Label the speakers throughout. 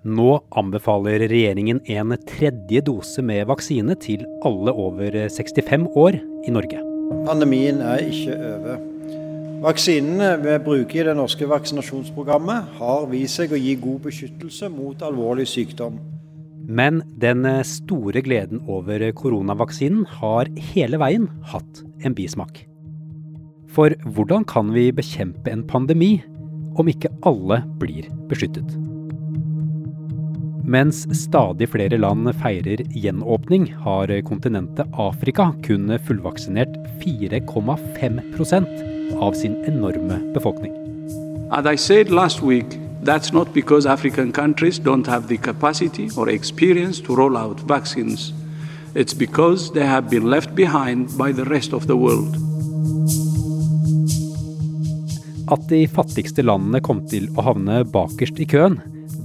Speaker 1: Nå anbefaler regjeringen en tredje dose med vaksine til alle over 65 år i Norge.
Speaker 2: Pandemien er ikke over. Vaksinene vi bruker i det norske vaksinasjonsprogrammet har vist seg å gi god beskyttelse mot alvorlig sykdom.
Speaker 1: Men den store gleden over koronavaksinen har hele veien hatt en bismak. For hvordan kan vi bekjempe en pandemi om ikke alle blir beskyttet? Mens stadig flere land feirer gjenåpning, har kontinentet Afrika kun fullvaksinert 4,5% av sin enorme befolkning.
Speaker 3: As I said last week, that's not because African countries don't have the capacity or experience to roll out vaccines. It's because they have been left behind by the rest of the world.
Speaker 1: At de fattigste landene kom til å havne bakerst i køen,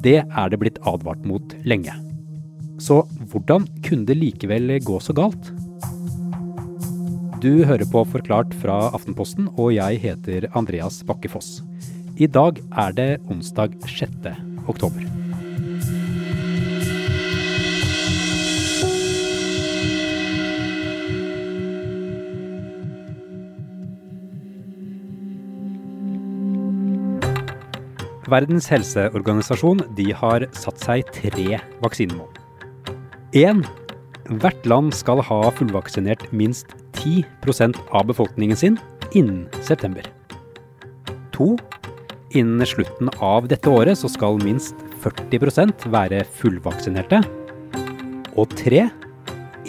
Speaker 1: det er det blitt advart mot lenge. Så hvordan kunne det likevel gå så galt? Du hører på Forklart fra Aftenposten, og jeg heter Andreas Bakke Foss. I dag er det onsdag 6. oktober. Verdens helseorganisasjon har satt seg tre vaksinemål. 1. Hvert land skal ha fullvaksinert minst 10% av befolkningen sin innen september. 2. Innen slutten av dette året så skal minst 40% være fullvaksinerte. Og 3.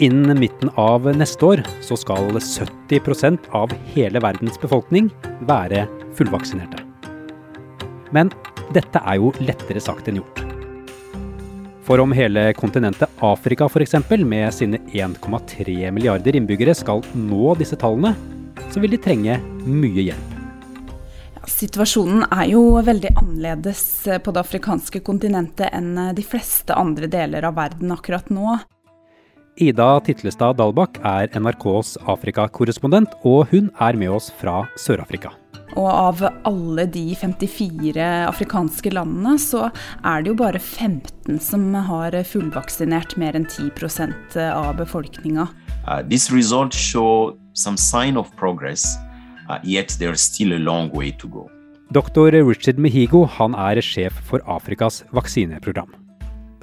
Speaker 1: Innen midten av neste år så skal 70% av hele verdens befolkning være fullvaksinerte. Men dette er jo lettere sagt enn gjort. For om hele kontinentet Afrika f.eks. med sine 1,3 milliarder innbyggere skal nå disse tallene, så vil de trenge mye hjelp.
Speaker 4: Ja, situasjonen er jo veldig annerledes på det afrikanske kontinentet enn de fleste andre deler av verden akkurat nå.
Speaker 1: Ida Titlestad Dalbakk er NRKs Afrikakorrespondent, og hun er med oss fra Sør-Afrika.
Speaker 4: Og av alle de 54 afrikanske landene, så er det jo bare 15 som har fullvaksinert mer enn 10% av befolkninga.
Speaker 5: Uh, this result show some sign of progress, uh, yet there's still a long way to go.
Speaker 1: Dr. Richard Mehigo han er sjef for Afrikas vaksineprogram.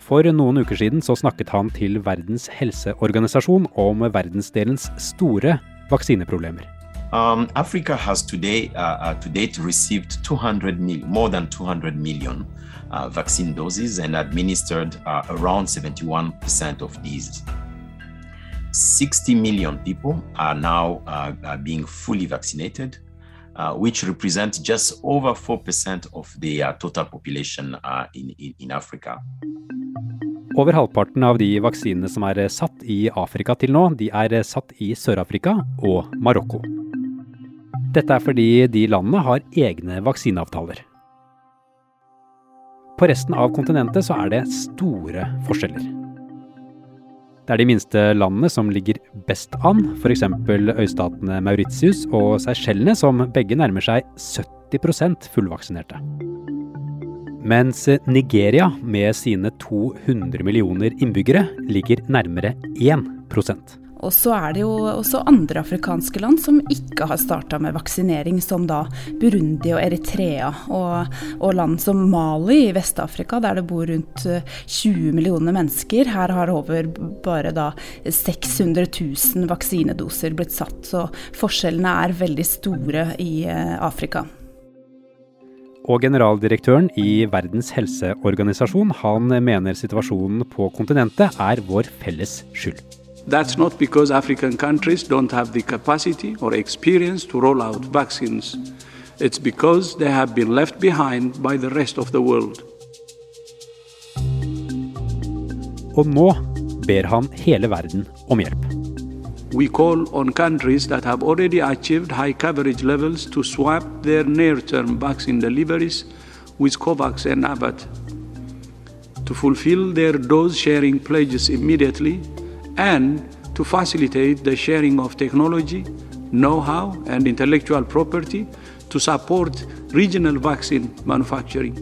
Speaker 1: For noen uker siden så snakket han til Verdens helseorganisasjon om verdensdelens store vaksineproblemer.
Speaker 5: Um, Africa has today, uh, uh, to date received 200 mil- more than 200 million uh, vaccine doses and administered uh, around 71% of these. 60 million people are now uh, uh, being fully vaccinated, which represents just over 4% of the total population in, in, in Africa.
Speaker 1: Over halvparten av de vaksinene som er satt i Afrika til nå, de er satt i Sør-Afrika og Marokko. Dette er fordi de landene har egne vaksineavtaler. På resten av kontinentet så er det store forskjeller. Det er de minste landene som ligger best an, f.eks. øystatene Mauritius og Seychellene, som begge nærmer seg 70% fullvaksinerte. Mens Nigeria med sine 200 millioner innbyggere ligger nærmere 1
Speaker 4: og så er det jo også andre afrikanske land som ikke har starta med vaksinering, som da Burundi og Eritrea. Og, og land som Mali i Vest-Afrika, der det bor rundt 20 millioner mennesker. Her har over bare da 600 000 vaksinedoser blitt satt. Så forskjellene er veldig store i eh, Afrika.
Speaker 1: Og generaldirektøren i Verdens helseorganisasjon han mener situasjonen på kontinentet er vår felles skyld.
Speaker 3: That's not because African countries don't have the capacity or experience to roll out vaccines. It's because they have been left behind by the rest of the world.
Speaker 1: Og nå ber han hele verden om hjelp.
Speaker 3: We call on countries that have already achieved high coverage levels to swap their near-term vaccine deliveries with COVAX and Abbott. To fulfill their dose sharing pledges immediately and to facilitate the sharing of technology, know-how and intellectual property to support regional vaccine manufacturing.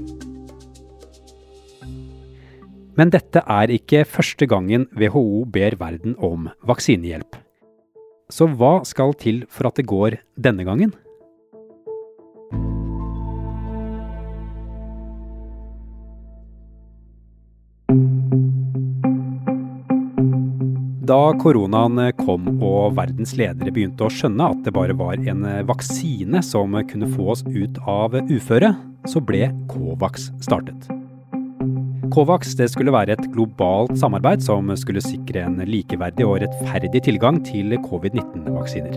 Speaker 1: Men dette er ikke første gangen WHO ber verden om vaksinehjelp. Så hva skal til for at det går denne gangen? Da koronaen kom og verdens ledere begynte å skjønne at det bare var en vaksine som kunne få oss ut av uføre, så ble Covax startet. Covax skulle være et globalt samarbeid som skulle sikre en likeverdig og rettferdig tilgang til covid-19-vaksiner.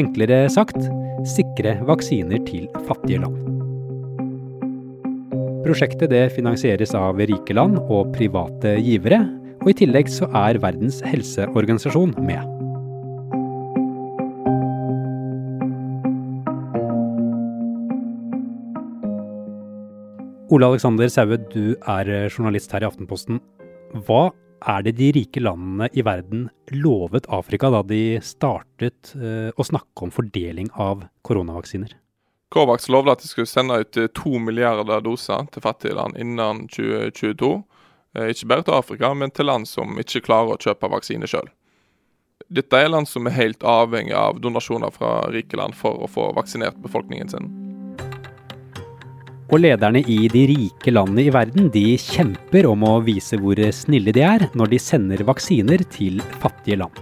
Speaker 1: Enklere sagt sikre vaksiner til fattige land. Prosjektet finansieres av rike land og private givere, og i tillegg så er Verdens helseorganisasjon med. Ole Alexander Saue, du er journalist her i Aftenposten. Hva er det de rike landene i verden lovet Afrika da de startet eh, å snakke om fordeling av koronavaksiner?
Speaker 6: Covax lovde at de skulle sende ut to milliarder doser til fattige land innen 2022. Eh, ikke bare til Afrika, men til land som ikke klarer å kjøpe vaksine sjøl. Dette er land som er helt avhengig av donasjoner fra rike land for å få vaksinert befolkningen sin.
Speaker 1: Og lederne i de rike landene i verden de kjemper om å vise hvor snille de er når de sender vaksiner til fattige land.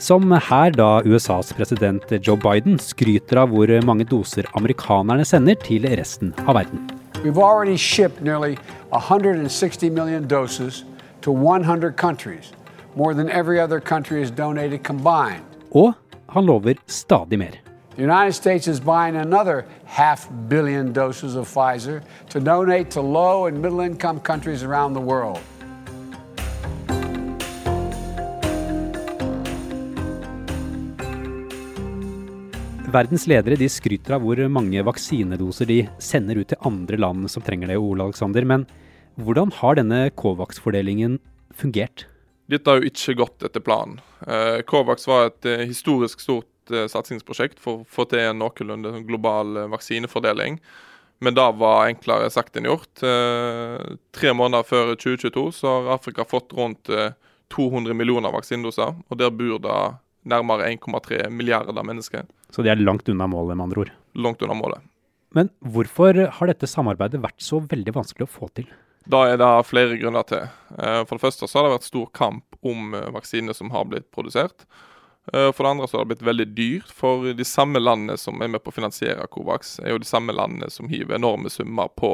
Speaker 1: Som her da USAs president Joe Biden skryter av hvor mange doser amerikanerne sender til resten av verden.
Speaker 7: We've already shipped nearly 160 million doses to 100 countries, more than every other country has donated combined.
Speaker 1: Og han lover stadig mer.
Speaker 7: The United States is buying another half billion doses of Pfizer to donate to low and middle income countries around the world.
Speaker 1: Verdens ledere de skryter av hvor mange vaksinedoser de sender ut til andre land som trenger det, Ole Alexander. Men hvordan har denne Covax-fordelingen fungert?
Speaker 6: Dette har jo ikke gått etter planen. Eh, Covax var et eh, historisk stort eh, satsingsprosjekt for å få til en noenlunde global vaksinefordeling. Men det var enklere sagt enn gjort. Tre måneder før 2022 så har Afrika fått rundt 200 millioner vaksinedoser, og der bor det nærmere 1,3 milliarder mennesker.
Speaker 1: Så de er langt unna målet, med andre ord?
Speaker 6: Langt unna målet.
Speaker 1: Men hvorfor har dette samarbeidet vært så veldig vanskelig å få til?
Speaker 6: Da er det flere grunner til. Eh, for det første så har det vært stor kamp om vaksiner vaksinene som har blitt produsert. Eh, for det andre så har det blitt veldig dyrt, for de samme landene som er med på å finansiere Covax, er jo de samme landene som hiver enorme summer på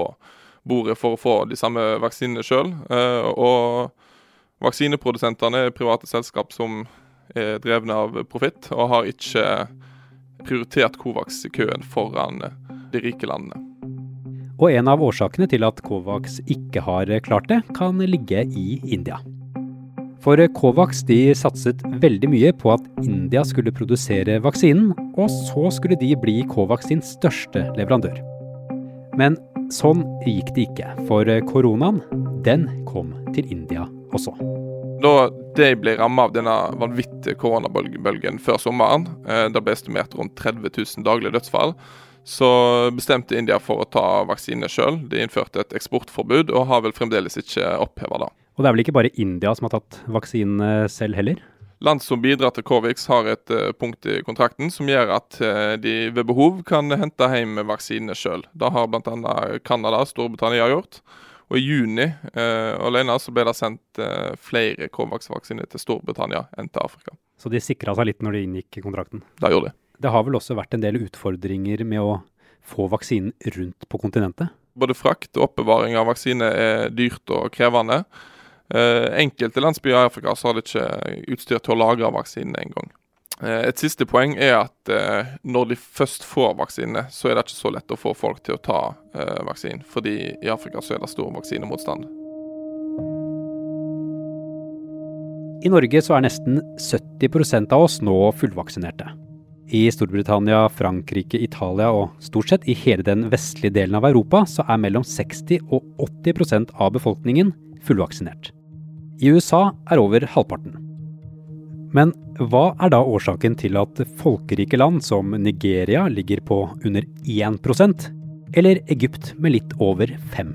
Speaker 6: bordet for å få de samme vaksinene sjøl. Og vaksineprodusentene er private selskap som er drevne av profitt, og har ikke prioritert Covax-køen foran de rike landene.
Speaker 1: Og en av årsakene til at Covax ikke har klart det, kan ligge i India. For Covax de satset veldig mye på at India skulle produsere vaksinen, og så skulle de bli Covax sin største leverandør. Men sånn gikk det ikke, for koronaen, den kom til India også.
Speaker 6: Da de ble rammet av denne vanvittige koronabølgen før sommeren, eh, det ble estimert rundt 30 000 daglige dødsfall, så bestemte India for å ta vaksine sjøl. De innførte et eksportforbud, og har vel fremdeles ikke oppheva det.
Speaker 1: Og det er vel ikke bare India som har tatt vaksinen selv heller?
Speaker 6: Land som bidrar til Covix har et uh, punkt i kontrakten som gjør at uh, de ved behov kan hente hjem vaksinene sjøl. Det har bl.a. Canada og Storbritannia gjort. Og i juni eh, alene så ble det sendt eh, flere Covax-vaksiner til Storbritannia enn til Afrika.
Speaker 1: Så de sikra seg litt når de inngikk kontrakten?
Speaker 6: Det gjorde de.
Speaker 1: Det har vel også vært en del utfordringer med å få vaksinen rundt på kontinentet?
Speaker 6: Både frakt og oppbevaring av vaksine er dyrt og krevende. Eh, enkelte landsbyer i Afrika så har de ikke utstyr til å lagre vaksinen engang. Eh, et siste poeng er at eh, når de først får vaksine, så er det ikke så lett å få folk til å ta eh, vaksinen. Fordi i Afrika så er det stor vaksinemotstand.
Speaker 1: I Norge så er nesten 70% av oss nå fullvaksinerte. I Storbritannia, Frankrike, Italia og stort sett i hele den vestlige delen av Europa så er mellom 60 og 80% av befolkningen fullvaksinert. I USA er over halvparten. Men hva er da årsaken til at folkerike land som Nigeria ligger på under 1% eller Egypt med litt over 5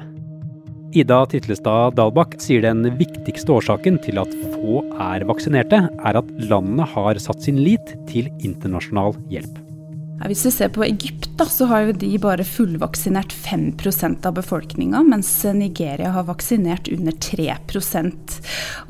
Speaker 1: Ida Titlestad Dalbakk sier den viktigste årsaken til at få er vaksinerte, er at landene har satt sin lit til internasjonal hjelp.
Speaker 4: Hvis vi ser på Egypt, da, så har jo de bare fullvaksinert 5% av befolkninga, mens Nigeria har vaksinert under 3%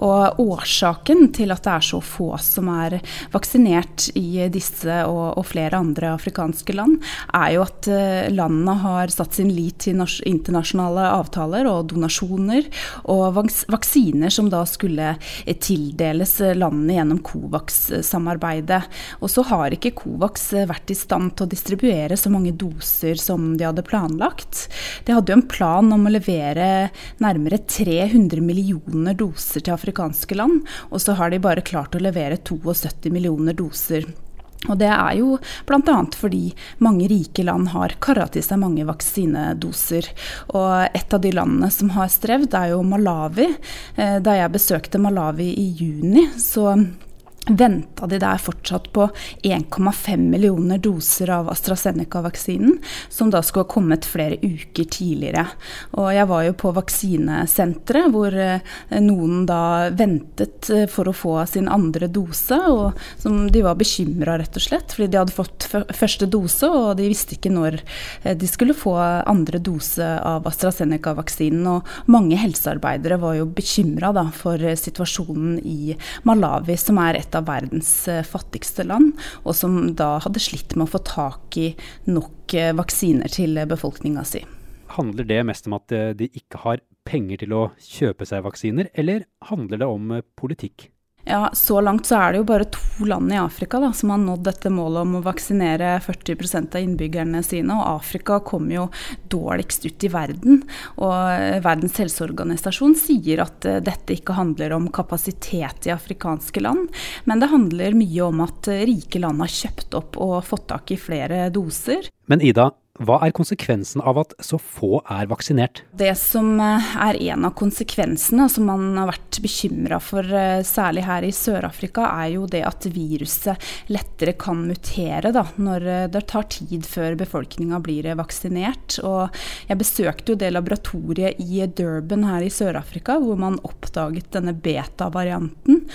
Speaker 4: Og Årsaken til at det er så få som er vaksinert i disse og, og flere andre afrikanske land, er jo at eh, landene har satt sin lit til internasjonale avtaler og donasjoner, og vaksiner som da skulle tildeles landene gjennom Covax-samarbeidet. Og så har ikke Covax vært i stand stand til å distribuere så mange doser som de hadde planlagt. De hadde jo en plan om å levere nærmere 300 millioner doser til afrikanske land, og så har de bare klart å levere 72 millioner doser. Og Det er jo bl.a. fordi mange rike land har kara til seg mange vaksinedoser. Og Et av de landene som har strevd, er jo Malawi. Eh, da jeg besøkte Malawi i juni, så venta de der fortsatt på 1,5 millioner doser av AstraZeneca-vaksinen, som da skulle ha kommet flere uker tidligere. Og jeg var jo på vaksinesenteret, hvor eh, noen da ventet eh, for å få sin andre dose, og som de var bekymra, rett og slett, fordi de hadde fått første dose, og de visste ikke når eh, de skulle få andre dose av AstraZeneca-vaksinen. Og mange helsearbeidere var jo bekymra for situasjonen i Malawi, som er et et av verdens eh, fattigste land, og som da hadde slitt med å få tak i nok eh, vaksiner til befolkninga si.
Speaker 1: Handler det mest om at eh, de ikke har penger til å kjøpe seg vaksiner, eller handler det om politikk?
Speaker 4: Ja, Så langt så er det jo bare to land i Afrika da, som har nådd dette målet om å vaksinere 40% av innbyggerne sine. Og Afrika kommer jo dårligst ut i verden. Og Verdens helseorganisasjon sier at eh, dette ikke handler om kapasitet i afrikanske land, men det handler mye om at rike land har kjøpt opp og fått tak i flere doser.
Speaker 1: Men Ida, hva er konsekvensen av at så få er vaksinert?
Speaker 4: Det som eh, er en av konsekvensene som man har vært bekymra for, eh, særlig her i Sør-Afrika, er jo det at viruset lettere kan mutere da, når eh, det tar tid før befolkninga blir vaksinert. Og jeg besøkte jo det laboratoriet i Durban her i Sør-Afrika, hvor man oppdaget denne beta-varianten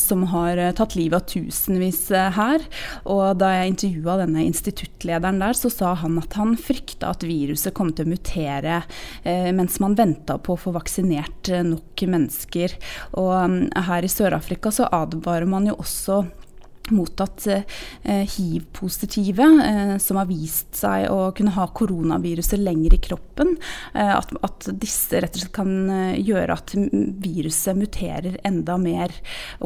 Speaker 4: som har tatt livet av tusenvis her. Og da jeg intervjua denne instituttlederen der, så sa han at han frykta at viruset kom til å mutere eh, mens man venta på å få vaksinert eh, nok mennesker. Og um, her i Sør-Afrika så advarer man jo også mot at eh, hiv-positive, eh, som har vist seg å kunne ha koronaviruset lenger i kroppen, eh, at, at, disse rett og slett kan gjøre at viruset muterer enda mer.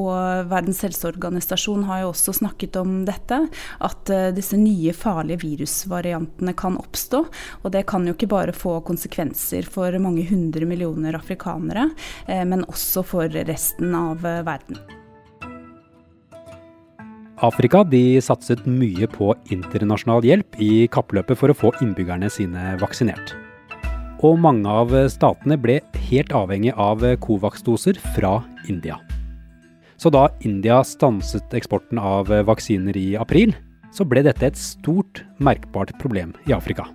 Speaker 4: Og Verdens helseorganisasjon har jo også snakket om dette, at disse nye farlige virusvariantene kan oppstå. Og det kan jo ikke bare få konsekvenser for mange hundre millioner afrikanere, men også for resten av verden.
Speaker 1: Afrika de satset mye på internasjonal hjelp i kappløpet for å få innbyggerne sine vaksinert. Og mange av statene ble helt avhengig av Covax-doser fra India. Så da India stanset eksporten av vaksiner i april, så ble dette et stort, merkbart problem i Afrika.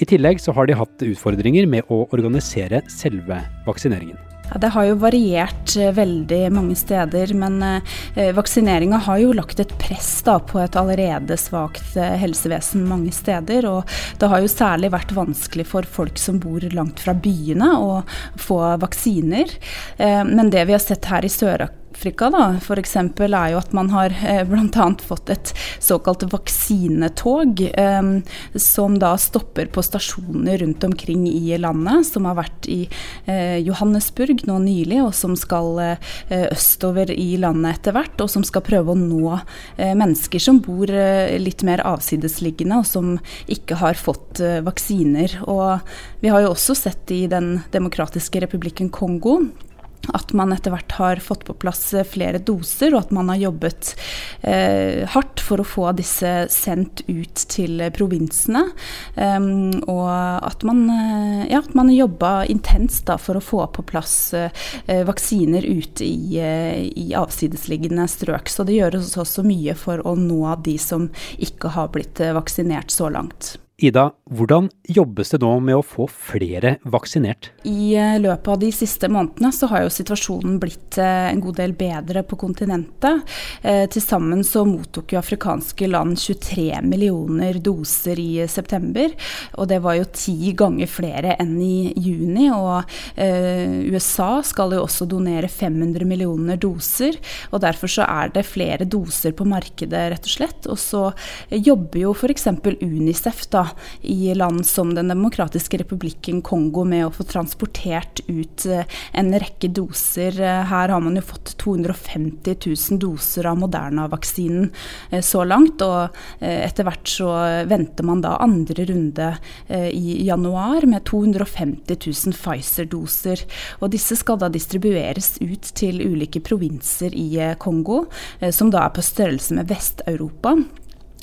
Speaker 1: I tillegg så har de hatt utfordringer med å organisere selve vaksineringen.
Speaker 4: Ja, det har jo variert eh, veldig mange steder, men eh, vaksineringa har jo lagt et press da, på et allerede svakt eh, helsevesen mange steder. Og det har jo særlig vært vanskelig for folk som bor langt fra byene å få vaksiner. Eh, men det vi har sett her i Sør-Afrika Afrika da, f.eks. er jo at man har eh, bl.a. fått et såkalt vaksinetog, eh, som da stopper på stasjoner rundt omkring i landet, som har vært i eh, Johannesburg nå nylig, og som skal østover i landet etter hvert, og som skal prøve å nå mennesker som bor litt mer avsidesliggende, og som ikke har fått vaksiner. Og vi har jo også sett i Den demokratiske republikken Kongo at man etter hvert har fått på plass eh, flere doser, og at man har jobbet eh, hardt for å få disse sendt ut til provinsene. Um, og at man, eh, ja, at man jobba intenst da, for å få på plass eh, vaksiner ute i, eh, i, avsidesliggende strøk. Så det gjøres også mye for å nå de som ikke har blitt vaksinert så langt.
Speaker 1: Ida, hvordan jobbes det nå med å få flere vaksinert?
Speaker 4: I eh, løpet av de siste månedene så har jo situasjonen blitt eh, en god del bedre på kontinentet. Eh, Til sammen så mottok jo afrikanske land 23 millioner doser i september. Og det var jo ti ganger flere enn i juni. Og eh, USA skal jo også donere 500 millioner doser. Og derfor så er det flere doser på markedet, rett og slett. Og så jobber jo f.eks. Unicef da i land som Den demokratiske republikken Kongo med å få transportert ut eh, en rekke doser. Eh, her har man jo fått 250 000 doser av Moderna-vaksinen eh, så langt. Og etter hvert så venter man da andre runde i januar med 250 000 Pfizer-doser. Og disse skal da distribueres ut til ulike provinser i Kongo, som da er på størrelse med Vest-Europa.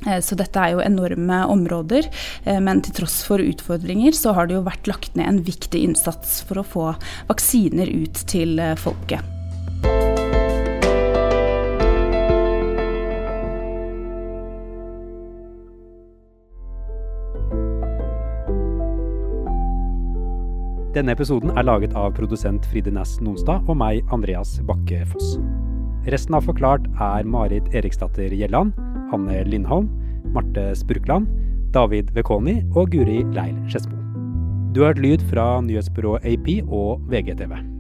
Speaker 4: Eh, så dette er jo enorme områder, eh, men til tross for utfordringer så har det jo vært lagt ned en viktig innsats for å få vaksiner ut til eh, folket.
Speaker 1: Denne episoden er laget av produsent Fride Næss Nonstad og meg, Andreas Bakke Foss. Resten av Forklart er Marit Eriksdatter Gjelland, Hanne Lindholm, Marte Spurkland, David Vekoni og Guri Leil Skedsmo. Du har hørt lyd fra nyhetsbyrået AP og VGTV.